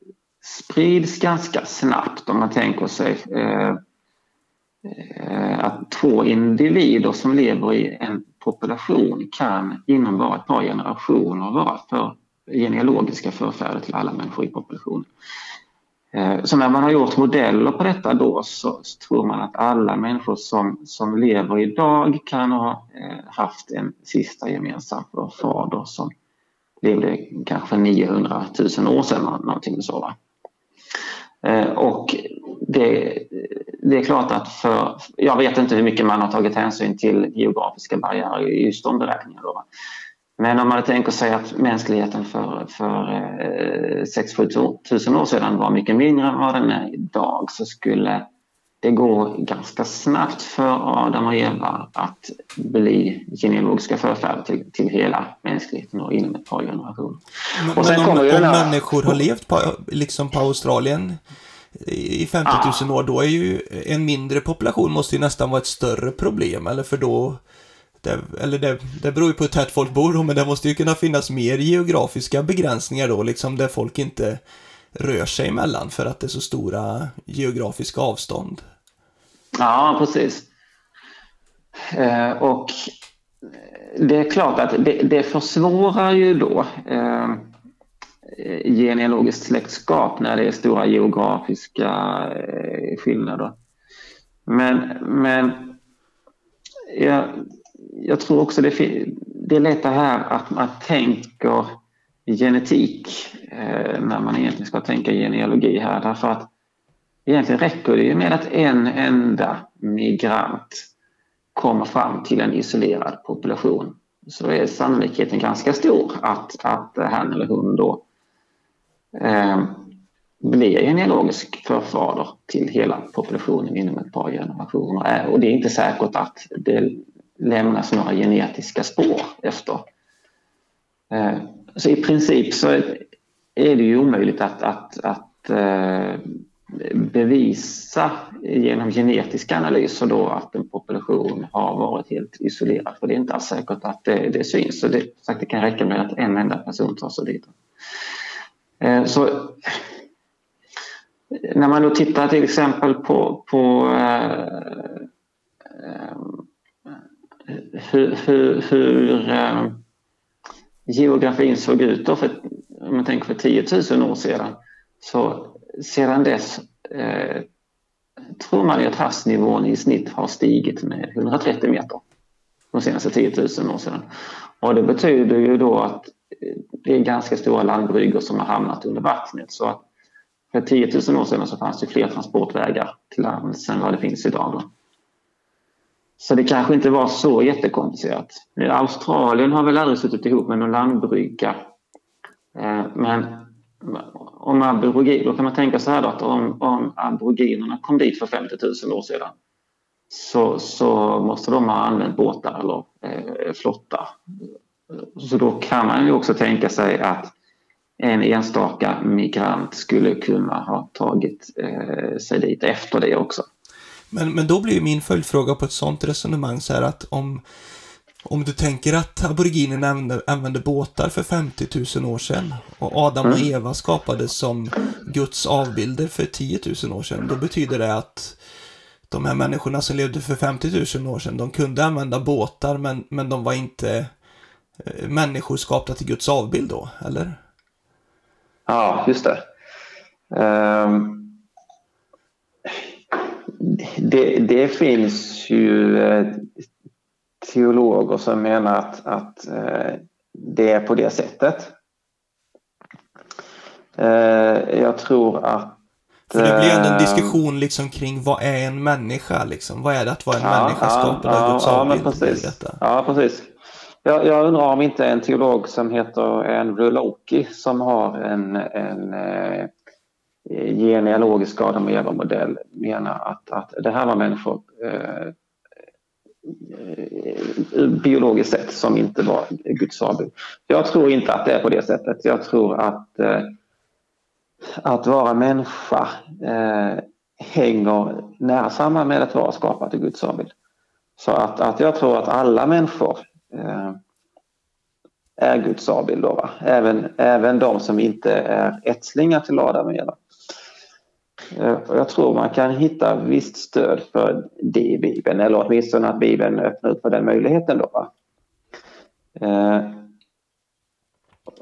sprids ganska snabbt om man tänker sig eh, eh att två individer som lever i en population kan inom bara ett par generationer vara för genealogiska förfäder till alla människor i populationen. Eh, så när man har gjort modeller på detta då så, tror man att alla människor som, som lever idag kan ha eh, haft en sista gemensam fader som levde kanske för 900 000 år sedan, någonting så. Va? Eh, och det, det, är klart att för, jag vet inte hur mycket man har tagit hänsyn till geografiska barriärer i just de beräkningarna. Då, va? Men om man tänker sig att mänskligheten för, för eh, 6-7 tusen år sedan var mycket mindre än vad den är idag så skulle det gå ganska snabbt för Adam och Eva att bli genealogiska förfäder till, till hela mänskligheten och inom ett par generationer. Men, och sen men om, om här... människor har levt på, liksom på Australien i 50 000 år, då är ju en mindre population måste ju nästan vara ett större problem, eller för då det, eller det, det beror ju på hur tätt folk bor då, men det måste ju kunna finnas mer geografiska begränsningar då, liksom där folk inte rör sig emellan för att det är så stora geografiska avstånd. Ja, precis. Eh, och det är klart att det, det försvårar ju då eh, genealogiskt släktskap när det är stora geografiska eh, skillnader. Men, men jag, jag tror också det, det är lätt det här att man tänker genetik eh, när man egentligen ska tänka genealogi här. Därför att egentligen räcker det ju med att en enda migrant kommer fram till en isolerad population så är sannolikheten ganska stor att, att han eller hon då eh, blir genealogisk förfader till hela populationen inom ett par generationer. Eh, och det är inte säkert att det lämnas några genetiska spår efter. Eh, så i princip så är det ju omöjligt att, att, att eh, bevisa genom genetiska analyser då att en population har varit helt isolerad. För det är inte alls säkert att det, det syns. Så det, sagt, det kan räcka med att en enda person tar sig dit. Eh, så när man då tittar till exempel på, på hur, hur, hur eh, geografin såg ut då för, om man tänker för 10 000 år sedan. Så sedan dess eh, tror man att havsnivån i snitt har stigit med 130 meter de senaste 10 000 år sedan. Och det betyder ju då att eh, det är ganska stora landbryggor som har hamnat under vattnet. Så att för 10 000 år sedan så fanns det fler transportvägar till lands än vad det finns idag. Då. Så det kanske inte var så jättekomplicerat. Australien har väl aldrig suttit ihop med någon landbrygga. Eh, men om aborigin, då kan man tänka så här då, att om, om aboriginerna kom dit för 50 000 år sedan så, så måste de ha använt båtar eller eh, flotta. Så då kan man ju också tänka sig att en enstaka migrant skulle kunna ha tagit eh, sig dit efter det också. Men, men då blir min följdfråga på ett sånt resonemang så här att om, om du tänker att aboriginerna använde, använde båtar för 50 000 år sedan och Adam och mm. Eva skapades som Guds avbilder för 10 000 år sedan, då betyder det att de här människorna som levde för 50 000 år sedan, de kunde använda båtar men, men de var inte eh, människor skapta till Guds avbild då, eller? Ja, just det. Um det, det finns ju eh, teologer som menar att, att eh, det är på det sättet. Eh, jag tror att för det blir ändå en diskussion liksom kring vad är en människa liksom? Vad är det att vara en ja, människa skapad av Guds avbild? Ja, precis. Ja, precis. Jag, jag undrar om inte en teolog som heter Andrew Loki som har en, en Eh, genealogisk Adam och Eva-modell menar att, att det här var människor eh, eh biologiskt sett som inte var Guds avbild. Jag tror inte att det är på det sättet. Jag tror att eh, att vara människa eh, hänger nära samman med att vara skapad i Guds avbild. Så att, att jag tror att alla människor eh, är Guds avbild. Då, va? Även, även de som inte är ättlingar till Adam och Eva. Eh, jag tror man kan hitta visst stöd för det i Bibeln eller åtminstone att Bibeln öppnar upp för den möjligheten. Då? Eh,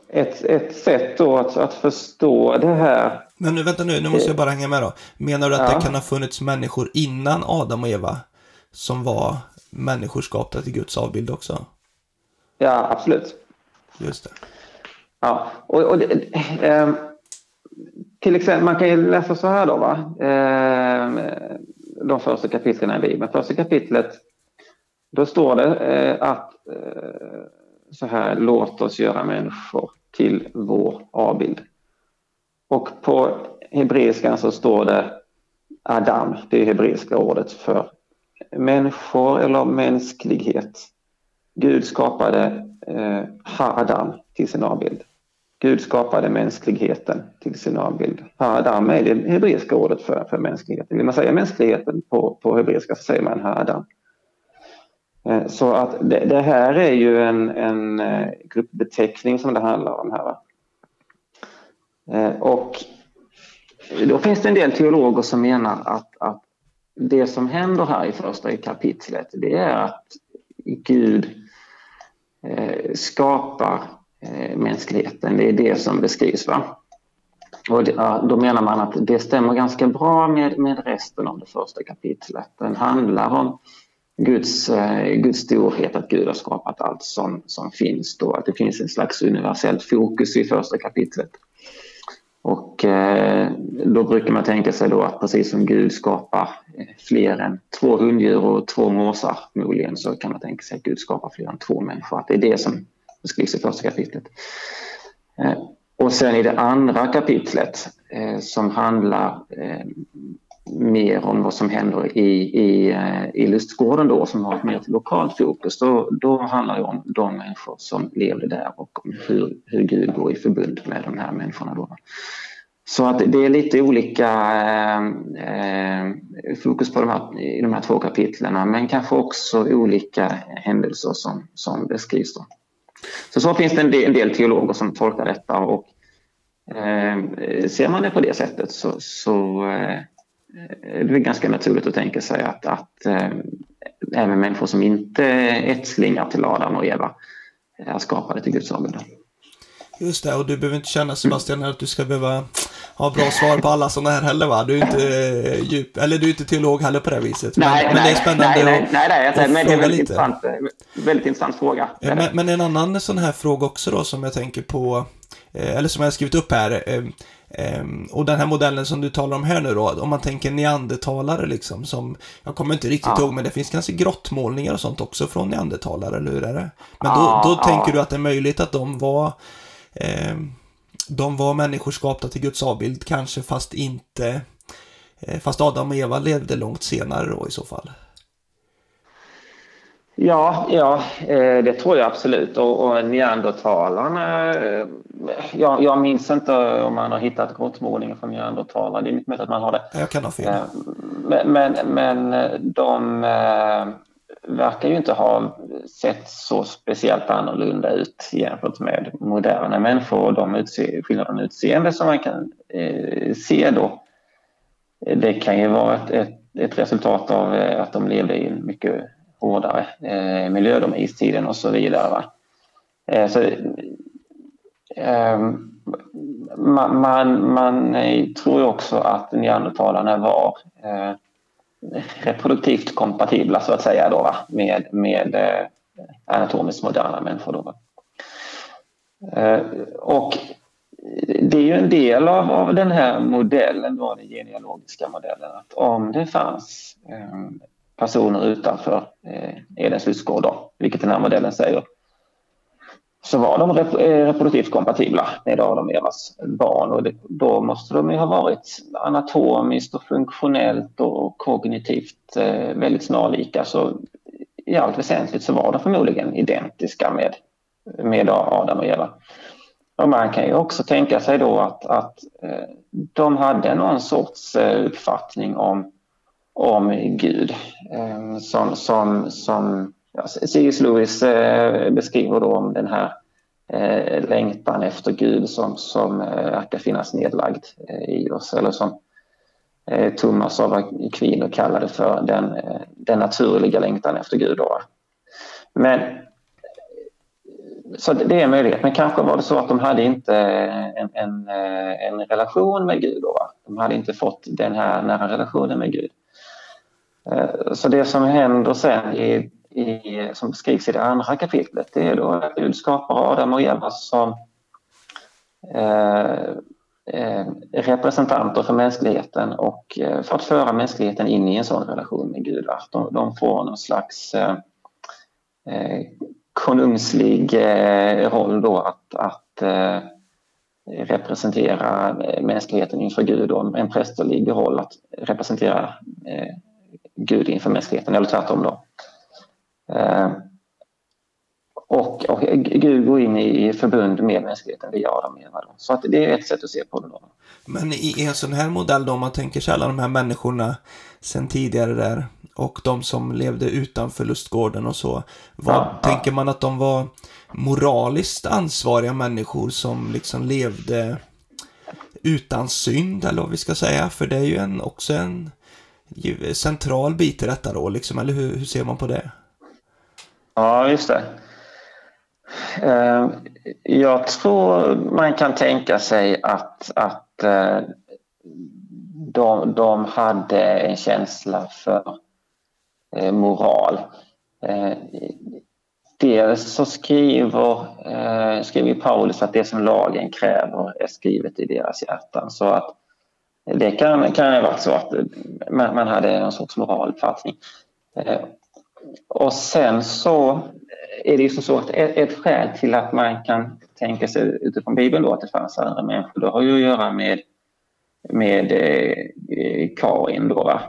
ett, ett sätt då att, att förstå det här. Men nu, vänta nu, nu måste jag bara hänga med då. Menar du att ja. det kan ha funnits människor innan Adam och Eva som var människor skapade till Guds avbild också? Ja, absolut. Just det. Ja, och, och det, eh, till exempel, man kan ju läsa så här då, va? Ehm, de första kapitlen i Bibeln. Första kapitlet, då står det eh, att eh, så här, låt oss göra människor till vår avbild. Och på hebreiskan så står det Adam, det hebreiska ordet för människor eller mänsklighet. Gud skapade eh, Adam till sin avbild. Gud skapade mänskligheten till sin avbild. Ha-Adam är det hebreiska ordet för, för mänskligheten. Vill man säga mänskligheten på, på hebreiska så säger man Ha-Adam. Eh, så att det, det, här är ju en, en eh, gruppbeteckning som det handlar om här. Eh, och då finns det en del teologer som menar att, att det som händer här i första kapitlet det är att Gud skapar Eh, mänskligheten. Det är det som beskrivs. Va? Och det, då menar man att det stämmer ganska bra med, med resten av det första kapitlet. Den handlar om Guds, eh, Guds storhet, att Gud har skapat allt som, som finns då, att det finns en slags universellt fokus i första kapitlet. Och eh, då brukar man tänka sig då att precis som Gud skapar eh, fler än två hunddjur och två måsar förmodligen så kan man tänka sig att Gud skapar fler än två människor. Att det är det som beskrivs i första kapitlet. Eh, och sen i det andra kapitlet eh, som handlar eh, mer om vad som händer i, i, i lustgården då som har ett mer lokalt fokus. Då, då handlar det om de människor som levde där och om hur, hur Gud går i förbund med de här människorna. Då. Så att det är lite olika eh, fokus på de här, i de här två kapitlen men kanske också olika händelser som, som beskrivs. Då. Så så finns det en del, en del teologer som tolkar detta och eh, ser man det på det sättet så, så eh, det är ganska naturligt att tänka sig att, att eh, även människor som inte är ättlingar till Adam och Eva är skapade till Guds avbild. Just det, och du behöver inte känna Sebastian att du ska behöva ha bra svar på alla sådana här heller va? Du är inte eh, djup, eller du är inte teolog heller på det viset. Men, nej, men nej, det är spännande nej, nej, att, nej, nej, nej, men det är väldigt intressant, väldigt intressant fråga. Men, men, en annan sån här fråga också då som jag tänker på, eller som jag har skrivit upp här, Um, och den här modellen som du talar om här nu då, om man tänker neandertalare liksom, som, jag kommer inte riktigt ja. ihåg, men det finns kanske grottmålningar och sånt också från neandertalare, eller hur är det? Men då, då ja. tänker du att det är möjligt att de var, um, de var människor skapta till Guds avbild, kanske fast inte, eh, fast Adam och Eva levde långt senare då i så fall? Ja, ja eh, det tror jag absolut. Och, och neandertalarna... Eh, jag, jag minns inte om man har hittat grottmålningar från neandertalare. Det är mycket möjligt att man har det. Jag kan ha fel. Men, men, men de verkar ju inte ha sett så speciellt annorlunda ut jämfört med moderna människor och de utse, skillnaderna utseende som man kan eh, se då. Det kan ju vara ett, ett, ett resultat av eh, att de levde i en mycket hårdare eh, miljö, de istiden och så vidare. Va? Eh, så, eh, man, man, man tror också att neandertalarna var eh, reproduktivt kompatibla så att säga då, va? med, med eh, anatomiskt moderna människor. Då, va? Eh, och det är ju en del av, av den här modellen, då, den genealogiska modellen, att om det fanns eh, personer utanför eh, Edens lustgård, vilket den här modellen säger, så var de rep eh, reproduktivt kompatibla med Adam och Evas barn och det, då måste de ju ha varit anatomiskt och funktionellt och kognitivt eh, väldigt snarlika. Så i allt väsentligt så var de förmodligen identiska med, med Adam och Eva. Och man kan ju också tänka sig då att, att eh, de hade någon sorts eh, uppfattning om, om Gud eh, som, som, som ja, C.S. Lewis eh, beskriver då om den här eh, längtan efter Gud som, som eh, verkar finnas nedlagd i oss eller som Thomas av Aquino kallade för den, den naturliga längtan efter Gud. Då. Men så det är en möjlighet. Men kanske var det så att de hade inte en, en, en relation med Gud. Då. De hade inte fått den här nära relationen med Gud. Så det som händer sen i, i, som beskrivs i det andra kapitlet det är då att Gud skapar Adam och Eva som eh, eh, representanter för mänskligheten och eh, för att föra mänskligheten in i en sån relation med Gud. Att de, de får någon slags eh, eh, konungslig eh, roll då att, att eh, representera mänskligheten inför Gud och en prästerlig roll att representera eh, Gud inför mänskligheten, eller tvärtom då. Och, och Gud går in i förbund med mänskligheten via Adam och Eva. Då. Så att det är ett sätt att se på det. Då. Men i en sån här modell då, om man tänker sig alla de här människorna sen tidigare där och de som levde utanför lustgården och så. Vad, ja, tänker ja. man att de var moraliskt ansvariga människor som liksom levde utan synd eller vad vi ska säga? För det är ju en, också en central bit i detta då, liksom, eller hur, hur ser man på det? Ja, just det. Eh, jag tror man kan tänka sig att, att eh, de, de hade en känsla för eh, moral. Dels så skriver, skriver Paulus att det som lagen kräver är skrivet i deras hjärtan. Så att det kan, kan ha varit så att man hade någon sorts moraluppfattning. Och sen så eh, är det ju så att ett, skäl till att man kan tänka sig utifrån Bibeln då att det fanns andra människor, det har ju att göra med, med eh, Kain då. Va?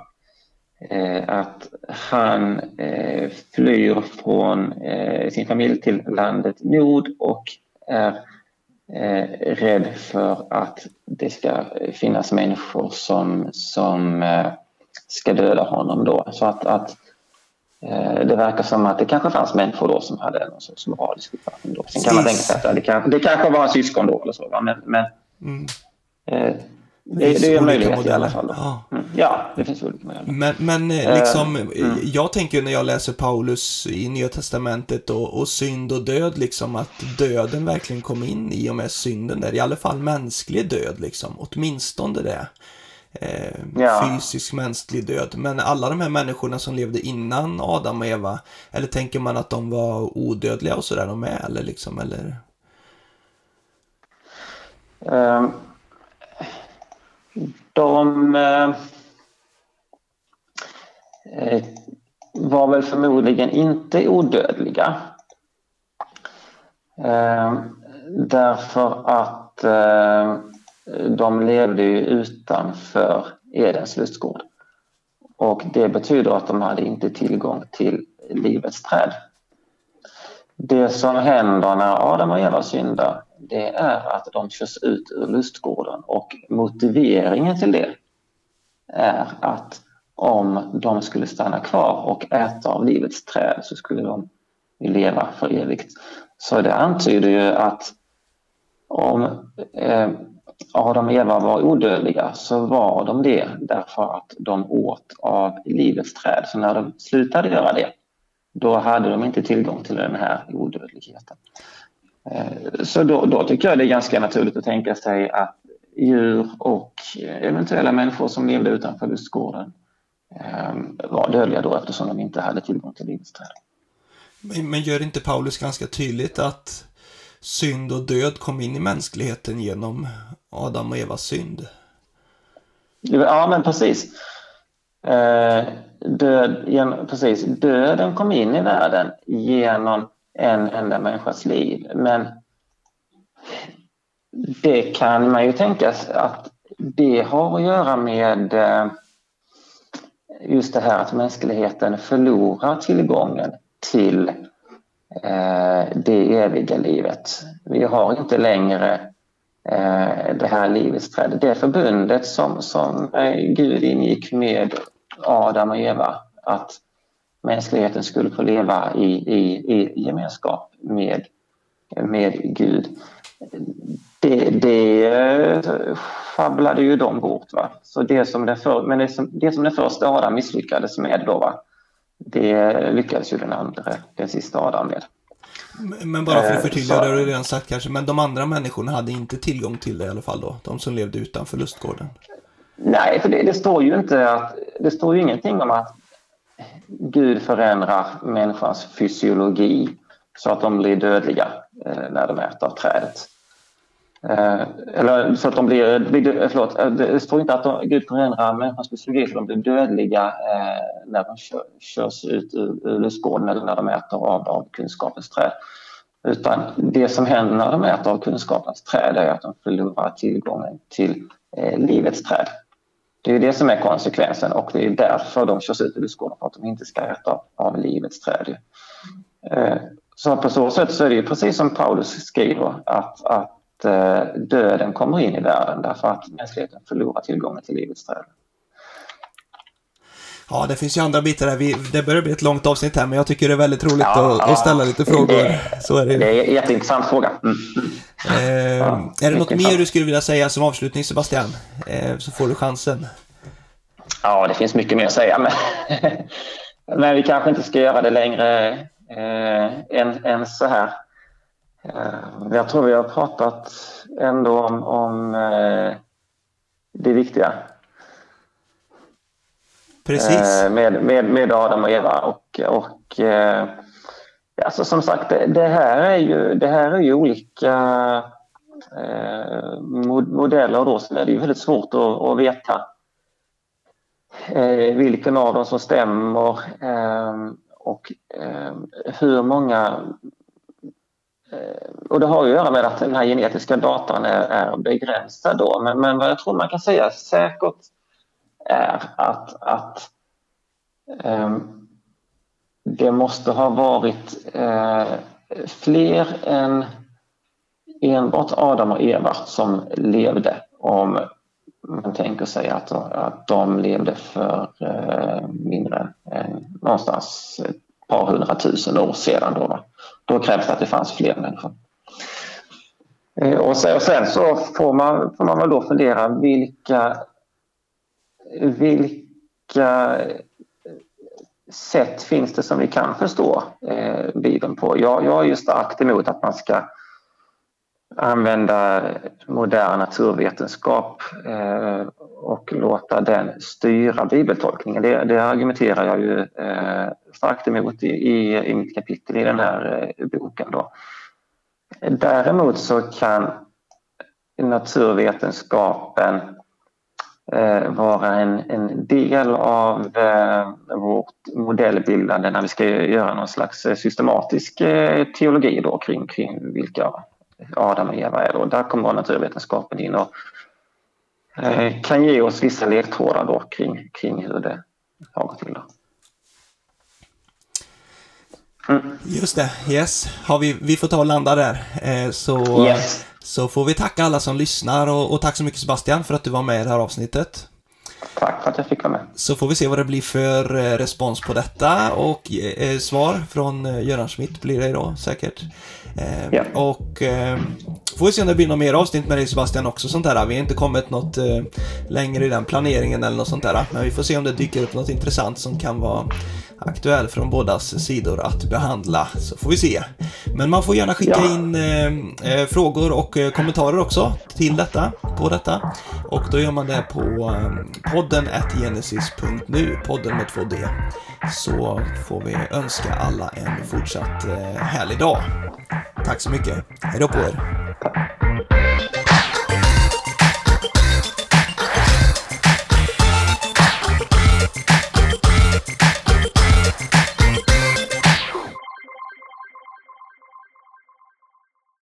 Eh, att han eh, flyr från eh, sin familj till landet Nord och är eh, rädd för att det ska finnas människor som, som eh, ska döda honom då. Så att, att det verkar som att det kanske fanns människor då som hade någon sorts moralisk uppfattning. Då. Sen kan man tänka sig att det, kan, det kanske var syskon då eller så. Va? Men, men mm. eh, det, det, är en möjlighet modeller. i alla fall. Ja. Mm. ja, det finns olika modeller. Men, men eh, liksom, uh, mm. jag tänker när jag läser Paulus i Nya Testamentet och, och synd och död, liksom att döden verkligen kom in i och med synden där. I alla fall mänsklig död, liksom. Åtminstone det eh, ja. fysisk mänsklig död. Men alla de här människorna som levde innan Adam och Eva, eller tänker man att de var odödliga och sådär de är, eller liksom, eller? Um, de uh, var väl förmodligen inte odödliga. Uh, därför att uh, de levde ju utanför Edens lustgård. Och det betyder att de hade inte tillgång till livets träd. Det som händer när Adam och Eva syndar, det är att de körs ut ur lustgården och motiveringen till det är att om de skulle stanna kvar och äta av livets träd så skulle de leva för evigt. Så det antyder ju att om eh, Adam och Eva var odödliga så var de det därför att de åt av livets träd. Så när de slutade göra det, då hade de inte tillgång till den här odödligheten. Eh, så då, då tycker jag det är ganska naturligt att tänka sig att djur och eventuella människor som levde utanför lustgården ehm, var dödliga då eftersom de inte hade tillgång till livets träd. Men gör inte Paulus ganska tydligt att synd och död kom in i mänskligheten genom Adam och Evas synd. Ja, men precis. Eh, död, precis. Döden kom in i världen genom en enda människas liv. Men det kan man ju tänka sig att det har att göra med eh, just det här att mänskligheten förlorar tillgången till Eh, det eviga livet. Vi har inte längre eh, det här livets träd. Det förbundet som, som eh, Gud ingick med Adam och Eva, att mänskligheten skulle få leva i, i, i gemenskap med, med Gud. Det, det sjabblade ju de bort. Va? Så det som den för, men det som, det som den första Adam misslyckades med då, va? Det lyckades ju den andra, den sista Adam med. Men bara för att förtydliga, det har du redan sagt kanske, men de andra människorna hade inte tillgång till det i alla fall då? De som levde utanför lustgården? Nej, för det, det står ju inte att, det står ju ingenting om att Gud förändrar människans fysiologi så att de blir dödliga eh, när de äter av trädet. Eh, eller så att de blir, blir förlåt, eh, det står inte att de, Gud förändrar människans fysiologi så de blir dödliga eh, när de kör, körs ut ur, ur lustgården eller när de äter av, av kunskapens träd. Utan det som händer när de äter av kunskapens träd är att de förlorar tillgången till eh, livets träd. Det är det som är konsekvensen och det är därför de körs ut ur lustgården, för att de inte ska äta av livets träd. Eh, så på så sätt så är det precis som Paulus skriver att, att döden kommer in i världen därför att mänskligheten förlorar tillgången till livets träd. Ja, det finns ju andra bitar där. Vi, det börjar bli ett långt avsnitt här, men jag tycker det är väldigt roligt ja, att, ja, att, ställa lite frågor. Det, Så är det. det är en jätteintressant fråga. Mm. Eh, ja, är det något mer du skulle vilja säga som avslutning, Sebastian? Eh, så får du chansen. Ja, det finns mycket mer att säga, men, men vi kanske inte ska göra det längre eh, än, än så här. Eh, jag tror vi har pratat ändå om, om eh, det viktiga. Precis. Eh, med, med, med Adam och Eva. Och, och alltså som sagt, det, det, här är ju, det här är ju olika eh, modeller då, så är det ju väldigt svårt att, att veta eh, vilken av dem som stämmer eh, och hur många Eh, och det har ju att göra med att den här genetiska datan är, är begränsad då. Men, men vad jag tror man kan säga säkert är att, att um, det måste ha varit uh, fler än enbart Adam och Eva som levde om man tänker sig att, att de levde för uh, mindre än någonstans ett par hundratusen år sedan. Då, då krävs det att det fanns fler människor. Eh, och sen, och sen så får man, får man väl då fundera vilka, vilka eh, sätt finns det som vi kan förstå eh, Bibeln på? Jag, jag är ju starkt emot att man ska använda modern naturvetenskap eh, och låta den styra bibeltolkningen. Det, det argumenterar jag ju eh, starkt emot i, i, i, mitt kapitel i den här eh, boken. Då. Däremot så kan naturvetenskapen eh, vara en, en del av eh, vårt modellbildande när vi ska göra någon slags eh, systematisk eh, teologi då kring, kring vilka Adam och Eva är. Då. Där kommer naturvetenskapen in och kan ge oss vissa ledtrådar då kring, kring hur det har gått till. Då. Mm. Just det, yes. Har vi, vi får ta och landa där. Eh, så, yes. så får vi tacka alla som lyssnar och, och, tack så mycket Sebastian för att du var med i det här avsnittet. Tack för att jag fick vara med. Så får vi se vad det blir för eh, respons på detta och eh, svar från eh, Göran Schmidt blir det då säkert. Eh, ja. Och eh, får vi se om det blir något mer avsnitt med dig Sebastian också sånt där. Vi har inte kommit något eh, längre i den planeringen eller något sånt där. Men vi får se om det dyker upp något intressant som kan vara aktuell från bådas sidor att behandla, så får vi se. Men man får gärna skicka ja. in eh, eh, frågor och eh, kommentarer också till detta, på detta. Och då gör man det på eh, podden genesis.nu, podden med två d Så får vi önska alla en fortsatt eh, härlig dag. Tack så mycket. Hej då på er.